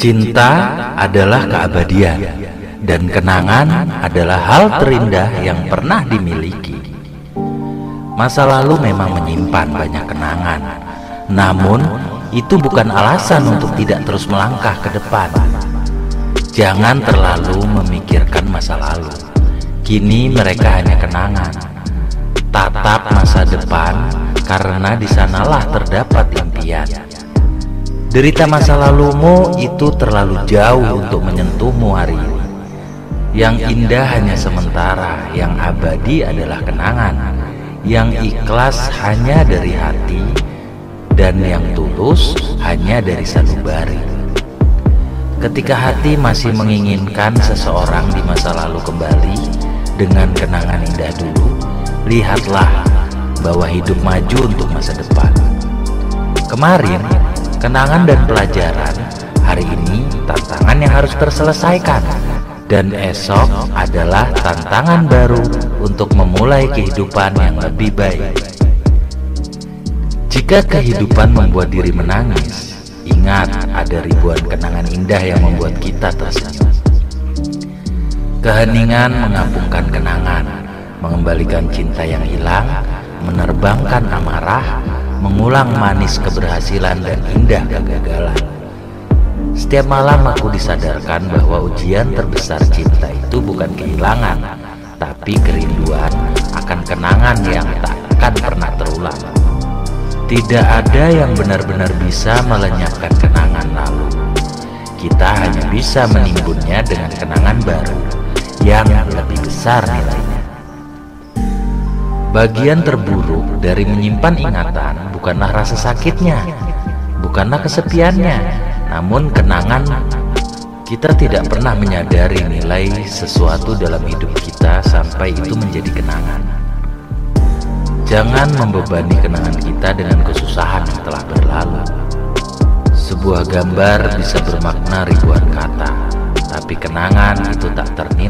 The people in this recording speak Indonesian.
Cinta adalah keabadian, dan kenangan adalah hal terindah yang pernah dimiliki. Masa lalu memang menyimpan banyak kenangan, namun itu bukan alasan untuk tidak terus melangkah ke depan. Jangan terlalu memikirkan masa lalu. Kini mereka hanya kenangan. Tatap masa depan, karena di sanalah terdapat impian. Derita masa lalumu itu terlalu jauh untuk menyentuhmu hari ini. Yang indah hanya sementara, yang abadi adalah kenangan. Yang ikhlas hanya dari hati, dan yang tulus hanya dari sanubari. Ketika hati masih menginginkan seseorang di masa lalu kembali dengan kenangan indah dulu, lihatlah bahwa hidup maju untuk masa depan. Kemarin, kenangan dan pelajaran, hari ini tantangan yang harus terselesaikan, dan esok adalah tantangan baru untuk memulai kehidupan yang lebih baik. Jika kehidupan membuat diri menangis, ingat ada ribuan kenangan indah yang membuat kita tersenyum. Keheningan mengampungkan kenangan, mengembalikan cinta yang hilang, menerbangkan amarah, mengulang manis keberhasilan dan indah kegagalan. Setiap malam aku disadarkan bahwa ujian terbesar cinta itu bukan kehilangan, tapi kerinduan akan kenangan yang tak akan pernah terulang. Tidak ada yang benar-benar bisa melenyapkan kenangan lalu. Kita hanya bisa menimbunnya dengan kenangan baru yang lebih besar nilainya. Bagian terburuk dari menyimpan ingatan bukanlah rasa sakitnya, bukanlah kesepiannya, namun kenangan kita tidak pernah menyadari nilai sesuatu dalam hidup kita sampai itu menjadi kenangan. Jangan membebani kenangan kita dengan kesusahan yang telah berlalu. Sebuah gambar bisa bermakna ribuan kata, tapi kenangan itu tak ternilai.